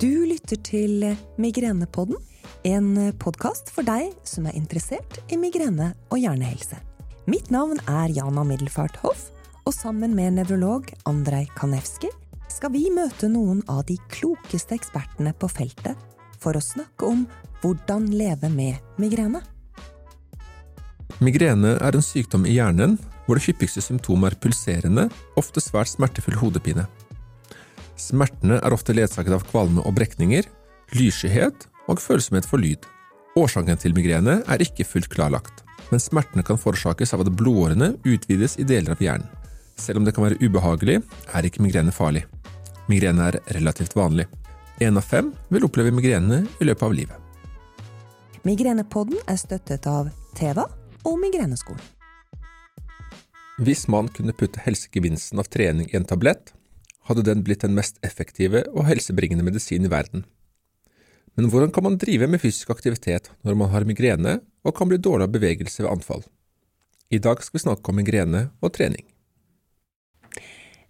Du lytter til Migrenepodden, en podkast for deg som er interessert i migrene og hjernehelse. Mitt navn er Jana Middelfart Hoff, og sammen med nevrolog Andrej Kanevski skal vi møte noen av de klokeste ekspertene på feltet for å snakke om hvordan leve med migrene. Migrene er en sykdom i hjernen hvor det hyppigste symptomet er pulserende, ofte svært smertefull hodepine. Smertene er ofte ledsaget av kvalme og brekninger, lysskyhet og følsomhet for lyd. Årsaken til migrene er ikke fullt klarlagt, men smertene kan forårsakes av at blodårene utvides i deler av hjernen. Selv om det kan være ubehagelig, er ikke migrene farlig. Migrene er relativt vanlig. Én av fem vil oppleve migrene i løpet av livet. Migrenepodden er støttet av Teva og Migreneskolen. Hvis man kunne putte helsegevinsten av trening i en tablett, hadde den blitt den mest effektive og helsebringende medisin i verden. Men hvordan kan man drive med fysisk aktivitet når man har migrene og kan bli dårlig av bevegelse ved anfall? I dag skal vi snakke om migrene og trening.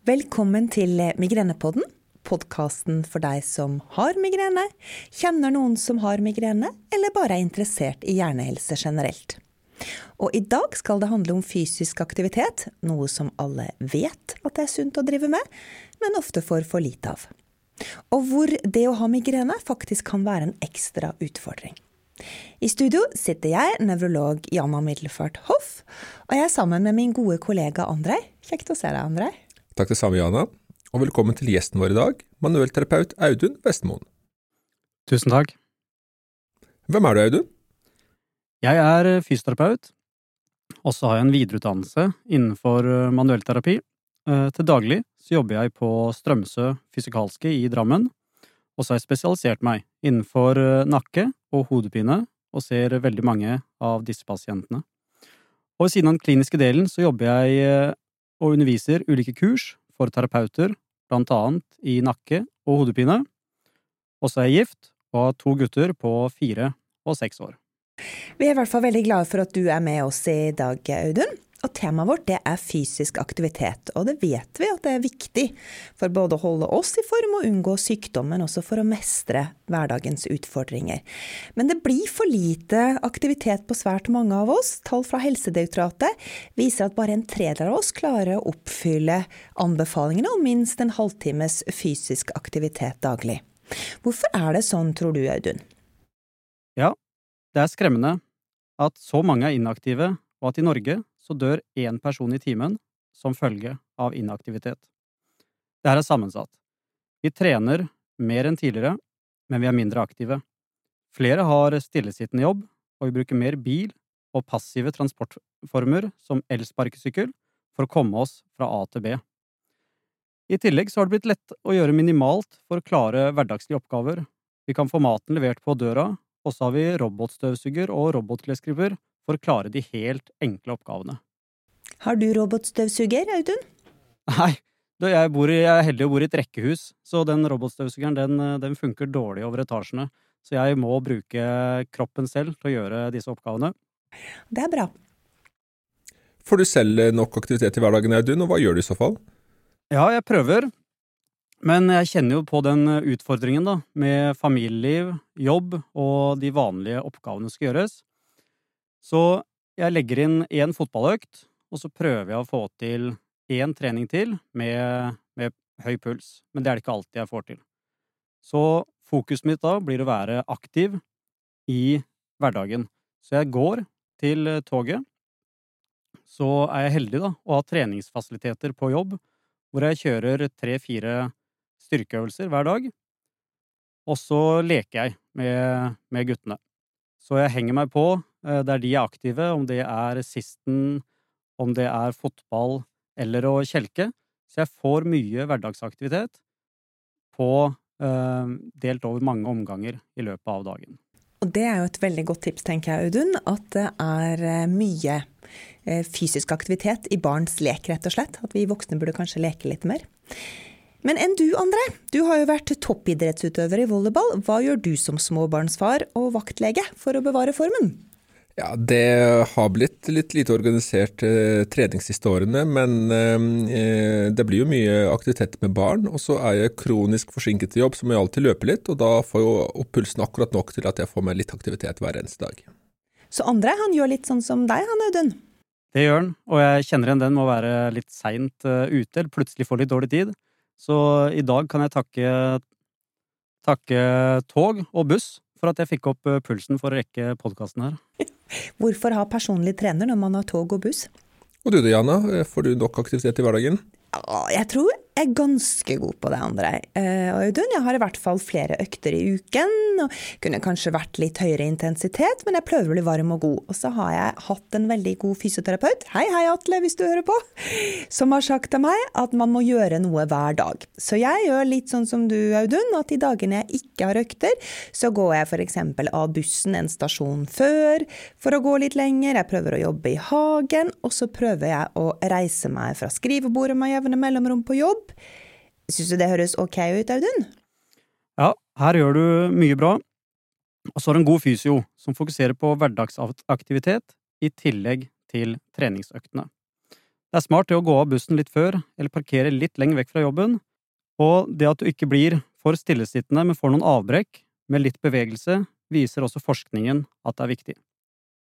Velkommen til Migrenepodden, podkasten for deg som har migrene, kjenner noen som har migrene, eller bare er interessert i hjernehelse generelt. Og i dag skal det handle om fysisk aktivitet, noe som alle vet at det er sunt å drive med, men ofte får for lite av. Og hvor det å ha migrene faktisk kan være en ekstra utfordring. I studio sitter jeg, nevrolog Janna Middelfart Hoff, og jeg er sammen med min gode kollega Andrej. Kjekt å se deg, Andrej. Takk det samme, Jana, og velkommen til gjesten vår i dag, manuellterapeut Audun Vestmoen. Tusen takk. Hvem er du, Audun? Jeg er fysioterapeut, og så har jeg en videreutdannelse innenfor eh, manuellterapi. Eh, til daglig så jobber jeg på Strømsø fysikalske i Drammen, og så har jeg spesialisert meg innenfor eh, nakke og hodepine, og ser veldig mange av disse pasientene. Og ved siden av den kliniske delen så jobber jeg og underviser ulike kurs for terapeuter, blant annet i nakke og hodepine. Og så er jeg gift og har to gutter på fire og seks år. Vi er i hvert fall veldig glade for at du er med oss i dag, Audun. Og temaet vårt det er fysisk aktivitet, og det vet vi at det er viktig for både å holde oss i form og unngå sykdom, men også for å mestre hverdagens utfordringer. Men det blir for lite aktivitet på svært mange av oss. Tall fra Helsedirektoratet viser at bare en tredjedel av oss klarer å oppfylle anbefalingene om minst en halvtimes fysisk aktivitet daglig. Hvorfor er det sånn, tror du, Audun? Ja, det er skremmende at så mange er inaktive, og at i Norge så dør én person i timen som følge av inaktivitet. Det her er sammensatt. Vi trener mer enn tidligere, men vi er mindre aktive. Flere har stillesittende jobb, og vi bruker mer bil og passive transportformer som elsparkesykkel for å komme oss fra A til B. I tillegg så har det blitt lett å gjøre minimalt for å klare hverdagslige oppgaver. Vi kan få maten levert på døra, og så har vi robotstøvsuger og robotklesskriver for å klare de helt enkle oppgavene. Har du robotstøvsuger, Audun? Nei, jeg, bor i, jeg er heldig og bor i et rekkehus, så den robotstøvsugeren den, den funker dårlig over etasjene. Så jeg må bruke kroppen selv til å gjøre disse oppgavene. Det er bra. Får du selv nok aktivitet i hverdagen, Audun, og hva gjør du i så fall? Ja, jeg prøver. Men jeg kjenner jo på den utfordringen, da, med familieliv, jobb og de vanlige oppgavene som skal gjøres. Så jeg legger inn én fotballøkt, og så prøver jeg å få til én trening til med, med høy puls. Men det er det ikke alltid jeg får til. Så fokuset mitt da blir å være aktiv i hverdagen. Så jeg går til toget. Så er jeg heldig da å ha treningsfasiliteter på jobb, hvor jeg kjører tre-fire styrkeøvelser hver dag. Og så leker jeg med, med, guttene. Så jeg henger meg på eh, der de er aktive, om det er sisten, om det er fotball eller å kjelke. Så jeg får mye hverdagsaktivitet på eh, delt over mange omganger i løpet av dagen. Og det er jo et veldig godt tips, tenker jeg, Audun, at det er eh, mye fysisk aktivitet i barns lek, rett og slett. At vi voksne burde kanskje leke litt mer. Men enn du, André. Du har jo vært toppidrettsutøver i volleyball. Hva gjør du som småbarnsfar og vaktlege for å bevare formen? Ja, det har blitt litt lite organisert eh, trening siste årene, men eh, det blir jo mye aktivitet med barn. Og så er jeg kronisk forsinket til jobb, så må jeg alltid løpe litt, og da får jeg opp pulsen akkurat nok til at jeg får meg litt aktivitet hver eneste dag. Så André han gjør litt sånn som deg, han Audun? Det gjør han, og jeg kjenner igjen den med å være litt seint uh, ute, eller plutselig få litt dårlig tid. Så i dag kan jeg takke, takke tog og buss for at jeg fikk opp uh, pulsen for å rekke podkasten her. Hvorfor ha personlig trener når man har tog og buss? Og du da, Jana, får du nok aktivitet i hverdagen? Ja, jeg tror er ganske god på det, andre. Og Audun, jeg har i hvert fall flere økter i uken, og kunne kanskje vært litt høyere intensitet, men jeg prøver å bli varm og god. Og så har jeg hatt en veldig god fysioterapeut, hei hei Atle hvis du hører på, som har sagt til meg at man må gjøre noe hver dag. Så jeg gjør litt sånn som du, Audun, at de dagene jeg ikke har økter, så går jeg f.eks. av bussen en stasjon før for å gå litt lenger, jeg prøver å jobbe i hagen, og så prøver jeg å reise meg fra skrivebordet med jevne mellomrom på jobb Syns du det høres ok ut, Audun? Ja, her gjør du mye bra. Og så har du en god fysio som fokuserer på hverdagsaktivitet i tillegg til treningsøktene. Det er smart det å gå av bussen litt før, eller parkere litt lenger vekk fra jobben, og det at du ikke blir for stillesittende, men får noen avbrekk med litt bevegelse, viser også forskningen at det er viktig.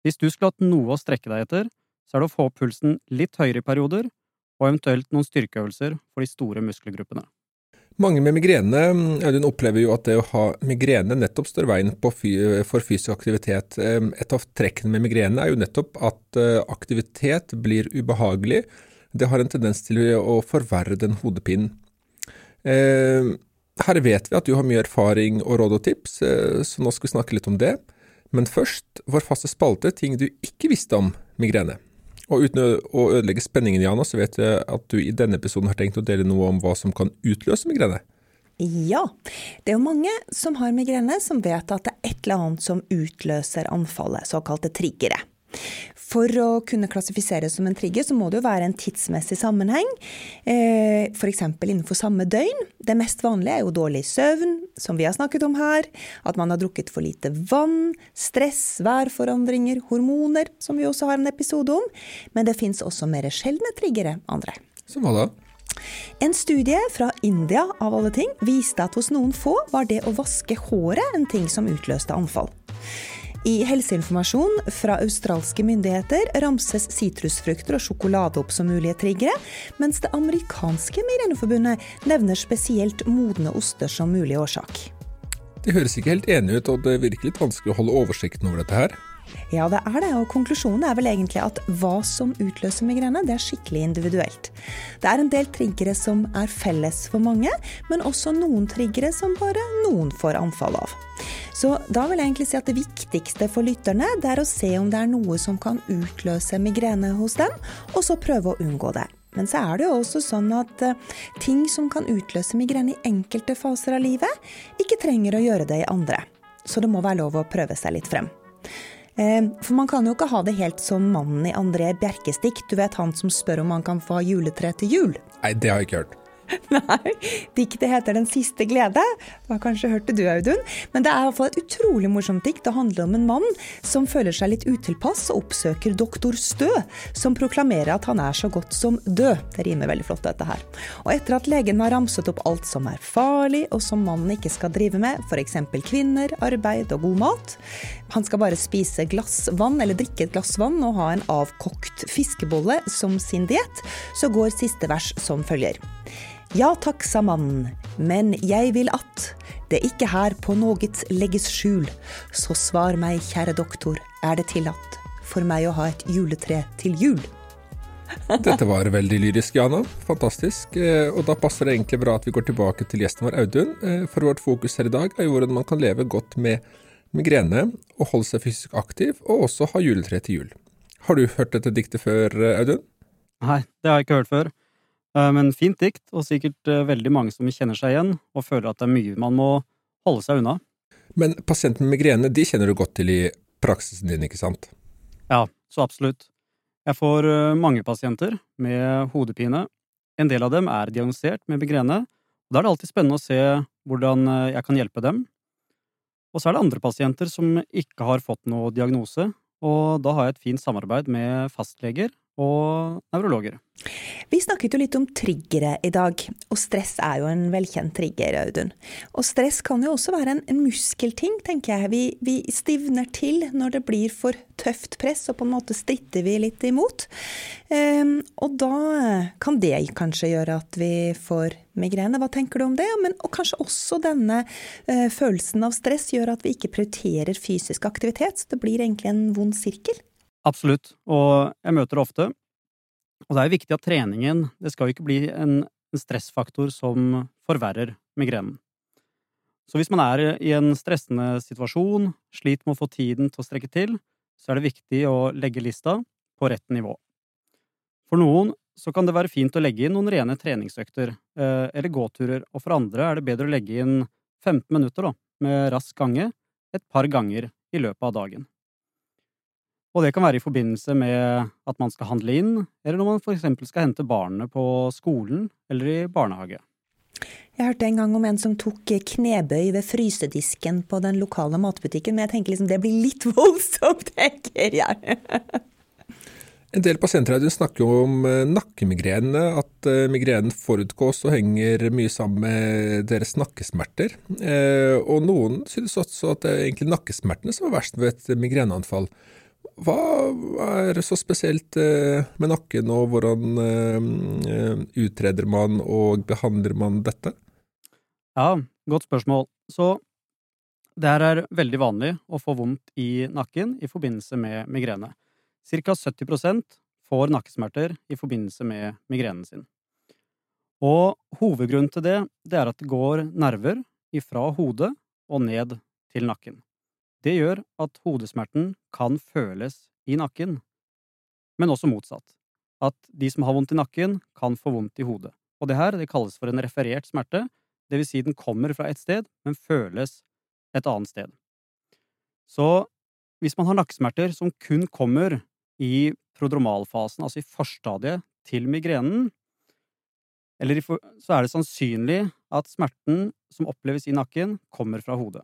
Hvis du skulle hatt noe å strekke deg etter, så er det å få pulsen litt høyere i perioder, og eventuelt noen styrkeøvelser for de store muskelgruppene. Mange med migrene Audun, opplever jo at det å ha migrene nettopp står veien for fysisk aktivitet. Et av trekkene med migrene er jo nettopp at eh, aktivitet blir ubehagelig. Det har en tendens til å forverre den hodepinen. Her vet vi at du har mye erfaring og råd og tips, eh, så nå skal vi snakke litt om det. Men først vår faste spalte ting du ikke visste om migrene. Og uten å ødelegge spenningen, Jana, så vet jeg at du i denne episoden har tenkt å dele noe om hva som kan utløse migrene. Ja, det er jo mange som har migrene som vet at det er et eller annet som utløser anfallet, såkalte triggere. For å kunne klassifiseres som en trigger, så må det jo være en tidsmessig sammenheng. Eh, F.eks. innenfor samme døgn. Det mest vanlige er jo dårlig søvn, som vi har snakket om her. At man har drukket for lite vann. Stress, værforandringer, hormoner, som vi også har en episode om. Men det fins også mer sjeldne triggere, André. Som hva da? En studie fra India av alle ting viste at hos noen få var det å vaske håret en ting som utløste anfall. I helseinformasjon fra australske myndigheter ramses sitrusfrukter og sjokolade opp som mulige triggere, mens det amerikanske migreneforbundet nevner spesielt modne oster som mulig årsak. Det høres ikke helt enig ut, og det virker litt vanskelig å holde oversikten over dette her. Ja, det er det, og konklusjonen er vel egentlig at hva som utløser migrene, det er skikkelig individuelt. Det er en del triggere som er felles for mange, men også noen triggere som bare noen får anfall av. Så da vil jeg egentlig si at det viktigste for lytterne, det er å se om det er noe som kan utløse migrene hos dem, og så prøve å unngå det. Men så er det jo også sånn at uh, ting som kan utløse migrene i enkelte faser av livet, ikke trenger å gjøre det i andre. Så det må være lov å prøve seg litt frem. Eh, for man kan jo ikke ha det helt som mannen i André Bjerkestikk, du vet han som spør om han kan få juletre til jul. Nei, det har jeg ikke hørt. Nei, diktet heter Den siste glede. Har kanskje hørte du, Audun. Men det er i hvert fall et utrolig morsomt dikt. Det handler om en mann som føler seg litt utilpass og oppsøker doktor Stø, som proklamerer at han er så godt som død. Det rimer veldig flott, dette her. Og etter at legen har ramset opp alt som er farlig, og som mannen ikke skal drive med, f.eks. kvinner, arbeid og god mat Han skal bare spise glass vann, eller drikke et glass vann og ha en avkokt fiskebolle som sin diett, så går siste vers som følger. Ja takk, sa mannen, men jeg vil at det ikke her på noget legges skjul, så svar meg, kjære doktor, er det tillatt for meg å ha et juletre til jul? Dette var veldig lyrisk, Jana. Fantastisk. Eh, og da passer det egentlig bra at vi går tilbake til gjesten vår, Audun. Eh, for vårt fokus her i dag er jo hvordan man kan leve godt med migrene og holde seg fysisk aktiv, og også ha juletre til jul. Har du hørt dette diktet før, Audun? Nei, det har jeg ikke hørt før. Eh, men fint dikt, og sikkert eh, veldig mange som kjenner seg igjen, og føler at det er mye man må holde seg unna. Men pasienter med migrene, de kjenner du godt til i praksisen din, ikke sant? Ja, så absolutt. Jeg får eh, mange pasienter med hodepine. En del av dem er diagnosert med migrene, og da er det alltid spennende å se hvordan jeg kan hjelpe dem. Og så er det andre pasienter som ikke har fått noe diagnose, og da har jeg et fint samarbeid med fastleger og nevrologer. Vi snakket jo litt om triggere i dag, og stress er jo en velkjent trigger, Audun. Og stress kan jo også være en, en muskelting, tenker jeg. Vi, vi, stivner til når det blir for tøft press, og på en måte stritter vi litt imot. Um, og da kan det kanskje gjøre at vi får migrene. Hva tenker du om det? Men, og kanskje også denne uh, følelsen av stress gjør at vi ikke prioriterer fysisk aktivitet, så det blir egentlig en vond sirkel? Absolutt, og jeg møter det ofte. Og det er viktig at treningen det skal jo ikke bli en, en stressfaktor som forverrer migrenen. Så hvis man er i en stressende situasjon, sliter med å få tiden til å strekke til, så er det viktig å legge lista på rett nivå. For noen så kan det være fint å legge inn noen rene treningsøkter eh, eller gåturer, og for andre er det bedre å legge inn 15 minutter da, med rask gange et par ganger i løpet av dagen. Og det kan være i forbindelse med at man skal handle inn, eller når man for eksempel skal hente barnet på skolen eller i barnehage. Jeg hørte en gang om en som tok knebøy ved frysedisken på den lokale matbutikken, men jeg tenker liksom det blir litt voldsomt, tenker jeg. En del pasienter snakker om eh, nakkemigrene, at eh, migrenen forutgås og henger mye sammen med deres nakkesmerter. Eh, og noen synes også at det er egentlig nakkesmertene som er verst ved et migreneanfall. Hva er så spesielt eh, med nakken, og hvordan eh, utreder man og behandler man dette? Ja, godt spørsmål. Så det her er veldig vanlig å få vondt i nakken i forbindelse med migrene. Cirka 70% får nakkesmerter i forbindelse med migrenen sin. Og hovedgrunnen til det, det er at det går nerver ifra hodet og ned til nakken. Det gjør at hodesmerten kan føles i nakken, men også motsatt. At de som har vondt i nakken, kan få vondt i hodet. Og det her det kalles for en referert smerte, det vil si den kommer fra et sted, men føles et annet sted. Så hvis man har nakkesmerter som kun kommer i prodromalfasen, altså i forstadiet til migrenen, eller så er det sannsynlig at smerten som oppleves i nakken, kommer fra hodet.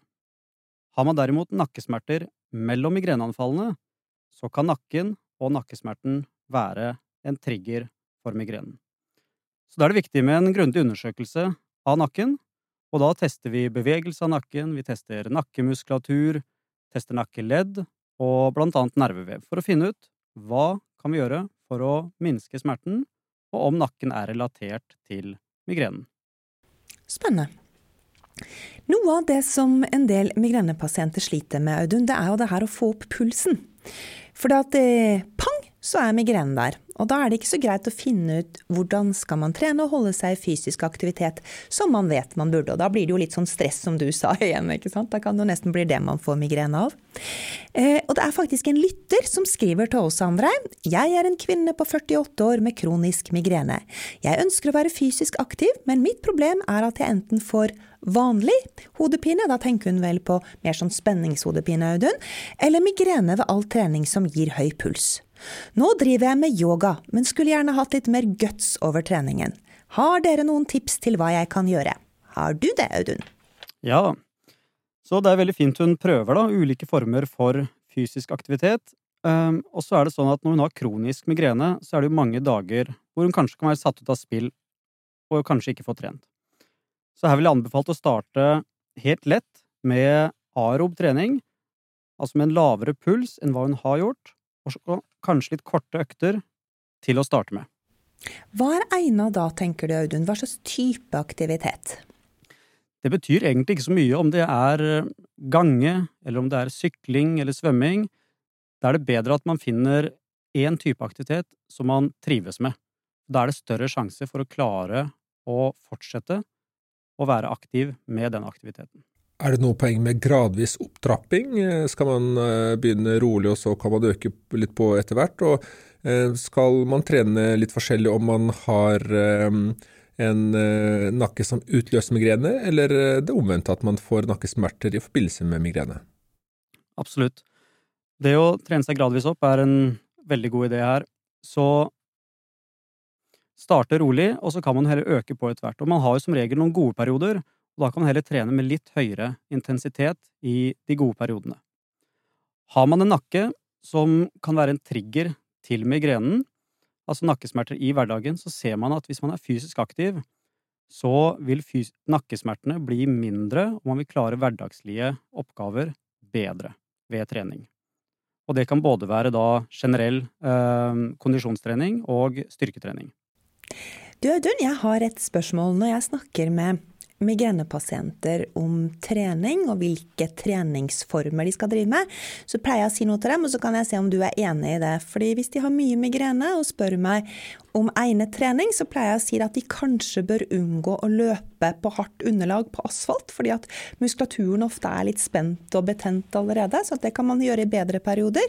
Har man derimot nakkesmerter mellom migreneanfallene, så kan nakken og nakkesmerten være en trigger for migrenen. Så da er det viktig med en grundig undersøkelse av nakken, og da tester vi bevegelse av nakken, vi tester nakkemuskulatur, tester nakkeledd og blant annet nervevev, for å finne ut hva kan vi gjøre for å minske smerten, og om nakken er relatert til migrenen. Spennende. Noe av det som en del migrenepasienter sliter med, Audun, det er jo det her å få opp pulsen. For det at eh, pang, så er migrenen der. Og da er det ikke så greit å finne ut hvordan skal man trene og holde seg i fysisk aktivitet som man vet man burde. Og da blir det jo litt sånn stress, som du sa igjen. ikke sant? Da kan det jo nesten bli det man får migrene av. Eh, og det er faktisk en lytter som skriver til oss andre. Jeg er en kvinne på 48 år med kronisk migrene. Jeg ønsker å være fysisk aktiv, men mitt problem er at jeg enten får vanlig hodepine, da tenker hun vel på mer sånn spenningshodepine, Audun, eller migrene ved all trening som gir høy puls. Nå driver jeg med yoga, men skulle gjerne hatt litt mer guts over treningen. Har dere noen tips til hva jeg kan gjøre? Har du det, Audun? Ja, så det er veldig fint hun prøver da, ulike former for fysisk aktivitet. Um, og så er det sånn at når hun har kronisk migrene, så er det jo mange dager hvor hun kanskje kan være satt ut av spill og kanskje ikke få trent. Så her vil jeg anbefale å starte helt lett med aerob trening, altså med en lavere puls enn hva hun har gjort, og kanskje litt korte økter til å starte med. Hva er egna da, tenker du Audun, hva slags type aktivitet? Det betyr egentlig ikke så mye om det er eh, gange, eller om det er sykling eller svømming. Da er det bedre at man finner én type aktivitet som man trives med. Da er det større sjanse for å klare å fortsette å være aktiv med den aktiviteten. Er det noe poeng med gradvis opptrapping? Eh, skal man eh, begynne rolig, og så kan man øke litt på etter hvert? Og eh, skal man trene litt forskjellig om man har en nakke som utløser migrene, eller det omvendte at man får nakkesmerter i forbindelse med migrene? Absolutt. Det å trene seg gradvis opp er en veldig god idé her. Så starte rolig, og så kan man heller øke på etter hvert. Og man har jo som regel noen gode perioder, og da kan man heller trene med litt høyere intensitet i de gode periodene. Har man en nakke som kan være en trigger til migrenen, altså nakkesmerter i hverdagen, så ser man at hvis man er fysisk aktiv, så vil nakkesmertene bli mindre, og man vil klare hverdagslige oppgaver bedre ved trening. Og det kan både være da generell eh, kondisjonstrening og styrketrening. Du Audun, jeg har et spørsmål når jeg snakker med migrenepasienter om trening og hvilke treningsformer de skal drive med, så pleier jeg å si noe til dem, og så kan jeg se om du er enig i det. Fordi hvis de har mye migrene og spør meg om egnet trening, så pleier jeg å si at de kanskje bør unngå å løpe på hardt underlag på asfalt, fordi at muskulaturen ofte er litt spent og betent allerede, så det kan man gjøre i bedre perioder.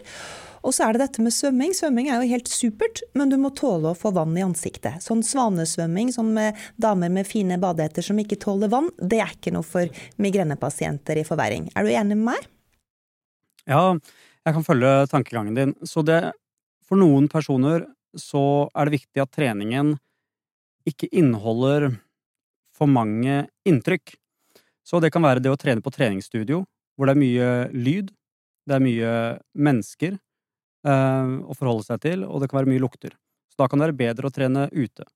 Og så er det dette med svømming. Svømming er jo helt supert, men du må tåle å få vann i ansiktet. Sånn svanesvømming som med damer med fine badehetter som ikke tåler vann, det er ikke noe for migrenepasienter i forverring. Er du enig med meg? Ja, jeg kan følge tankegangen din. Så det, for noen personer så er det viktig at treningen ikke inneholder for mange inntrykk. Så det kan være det å trene på treningsstudio, hvor det er mye lyd, det er mye mennesker, Eh, å forholde seg til, og det kan være mye lukter. Så da kan det være bedre å trene ute.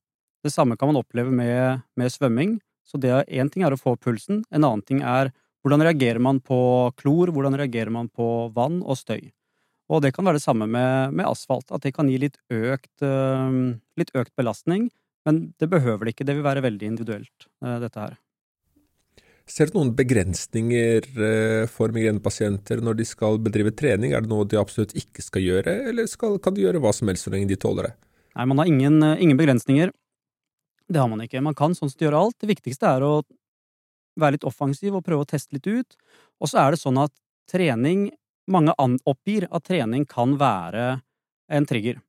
Det samme kan man oppleve med, med svømming. Så det én ting er å få pulsen, en annen ting er hvordan reagerer man på klor, hvordan reagerer man på vann og støy. Og det kan være det samme med, med asfalt, at det kan gi litt økt, uh, litt økt belastning, men det behøver det ikke. Det vil være veldig individuelt, uh, dette her. Ser du noen begrensninger eh, for migrenepasienter når de skal bedrive trening? Er det noe de absolutt ikke skal gjøre, eller skal, kan de gjøre hva som helst så lenge de tåler det? Nei, man har ingen, eh, ingen begrensninger. Det har man ikke. Man kan sånn sett gjøre alt. Det viktigste er å være litt offensiv og prøve å teste litt ut. Og så er det sånn at trening Mange oppgir at trening kan være en trigger.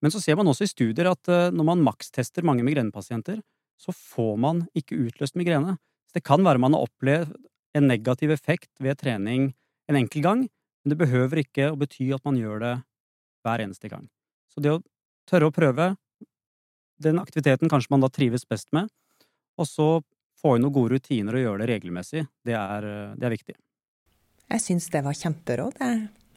Men så ser man også i studier at eh, når man makstester mange migrenepasienter, så får man ikke utløst migrene. Så det kan være man har opplevd en negativ effekt ved trening en enkel gang, men det behøver ikke å bety at man gjør det hver eneste gang. Så det å tørre å prøve den aktiviteten kanskje man da trives best med, og så få inn noen gode rutiner og gjøre det regelmessig, det er, det er viktig. Jeg syns det var kjemperåd,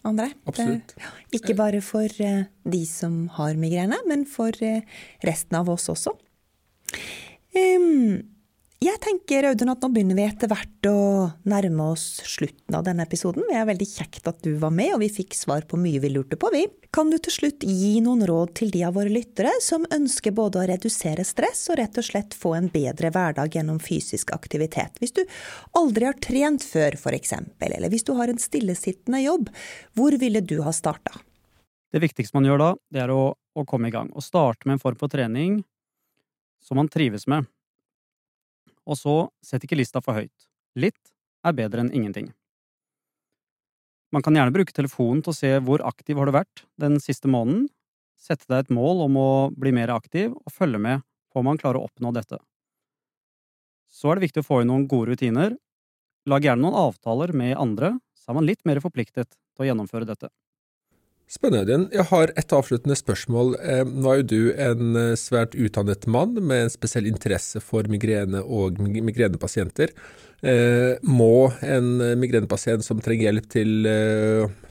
André. Absolutt. Det, ikke bare for eh, de som har migrene, men for eh, resten av oss også. Um, jeg tenker Audun, at nå begynner vi etter hvert å nærme oss slutten av denne episoden. Det er veldig kjekt at du var med, og vi fikk svar på mye vi lurte på, vi. Kan du til slutt gi noen råd til de av våre lyttere som ønsker både å redusere stress og rett og slett få en bedre hverdag gjennom fysisk aktivitet? Hvis du aldri har trent før, eksempel, eller hvis du har en stillesittende jobb, hvor ville du ha starta? Det viktigste man gjør da, det er å, å komme i gang. Å starte med en form for trening som man trives med. Og så sett ikke lista for høyt. Litt er bedre enn ingenting. Man kan gjerne bruke telefonen til å se hvor aktiv har du vært den siste måneden, sette deg et mål om å bli mer aktiv, og følge med på om man klarer å oppnå dette. Så er det viktig å få inn noen gode rutiner. Lag gjerne noen avtaler med andre, så er man litt mer forpliktet til å gjennomføre dette. Spennende. Jeg har et avsluttende spørsmål. Eh, nå er jo du en eh, svært utdannet mann med en spesiell interesse for migrene og migrenepasienter. Eh, må en migrenepasient som trenger hjelp til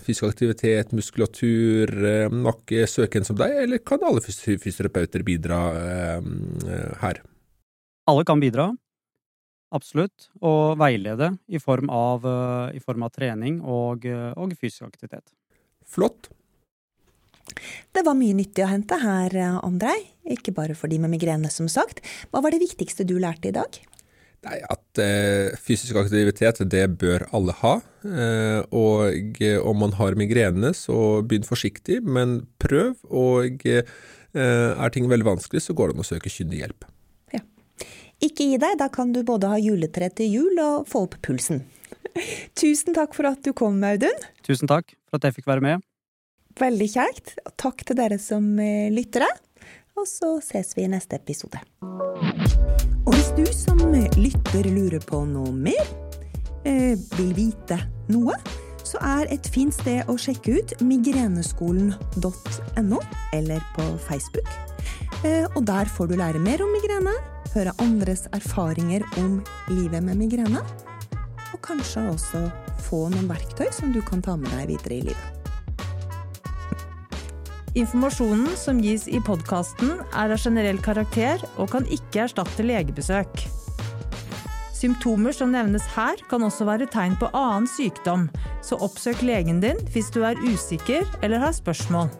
fysisk aktivitet, muskulatur, nakke, søke en som deg, eller kan alle fysioterapeuter bidra her? Alle kan bidra, absolutt, og veilede i form av, i form av trening og, og fysisk aktivitet. Flott. Det var mye nyttig å hente her, Andrej. Ikke bare for de med migrene, som sagt. Hva var det viktigste du lærte i dag? Nei, At eh, fysisk aktivitet, det bør alle ha. Eh, og eh, om man har migrene, så begynn forsiktig, men prøv. Og eh, er ting veldig vanskelig, så går det an å søke kyndig hjelp. Ja. Ikke gi deg, da kan du både ha juletre til jul og få opp pulsen. Tusen takk for at du kom, Audun. Tusen takk for at jeg fikk være med. Veldig kjekt. Takk til dere som lytter. lyttere. Og så ses vi i neste episode. Og hvis du som lytter lurer på noe mer, eh, vil vite noe, så er et fint sted å sjekke ut migreneskolen.no, eller på Facebook. Eh, og der får du lære mer om migrene, høre andres erfaringer om livet med migrene, og kanskje også få noen verktøy som du kan ta med deg videre i livet. Informasjonen som gis i podkasten er av generell karakter og kan ikke erstatte legebesøk. Symptomer som nevnes her kan også være tegn på annen sykdom, så oppsøk legen din hvis du er usikker eller har spørsmål.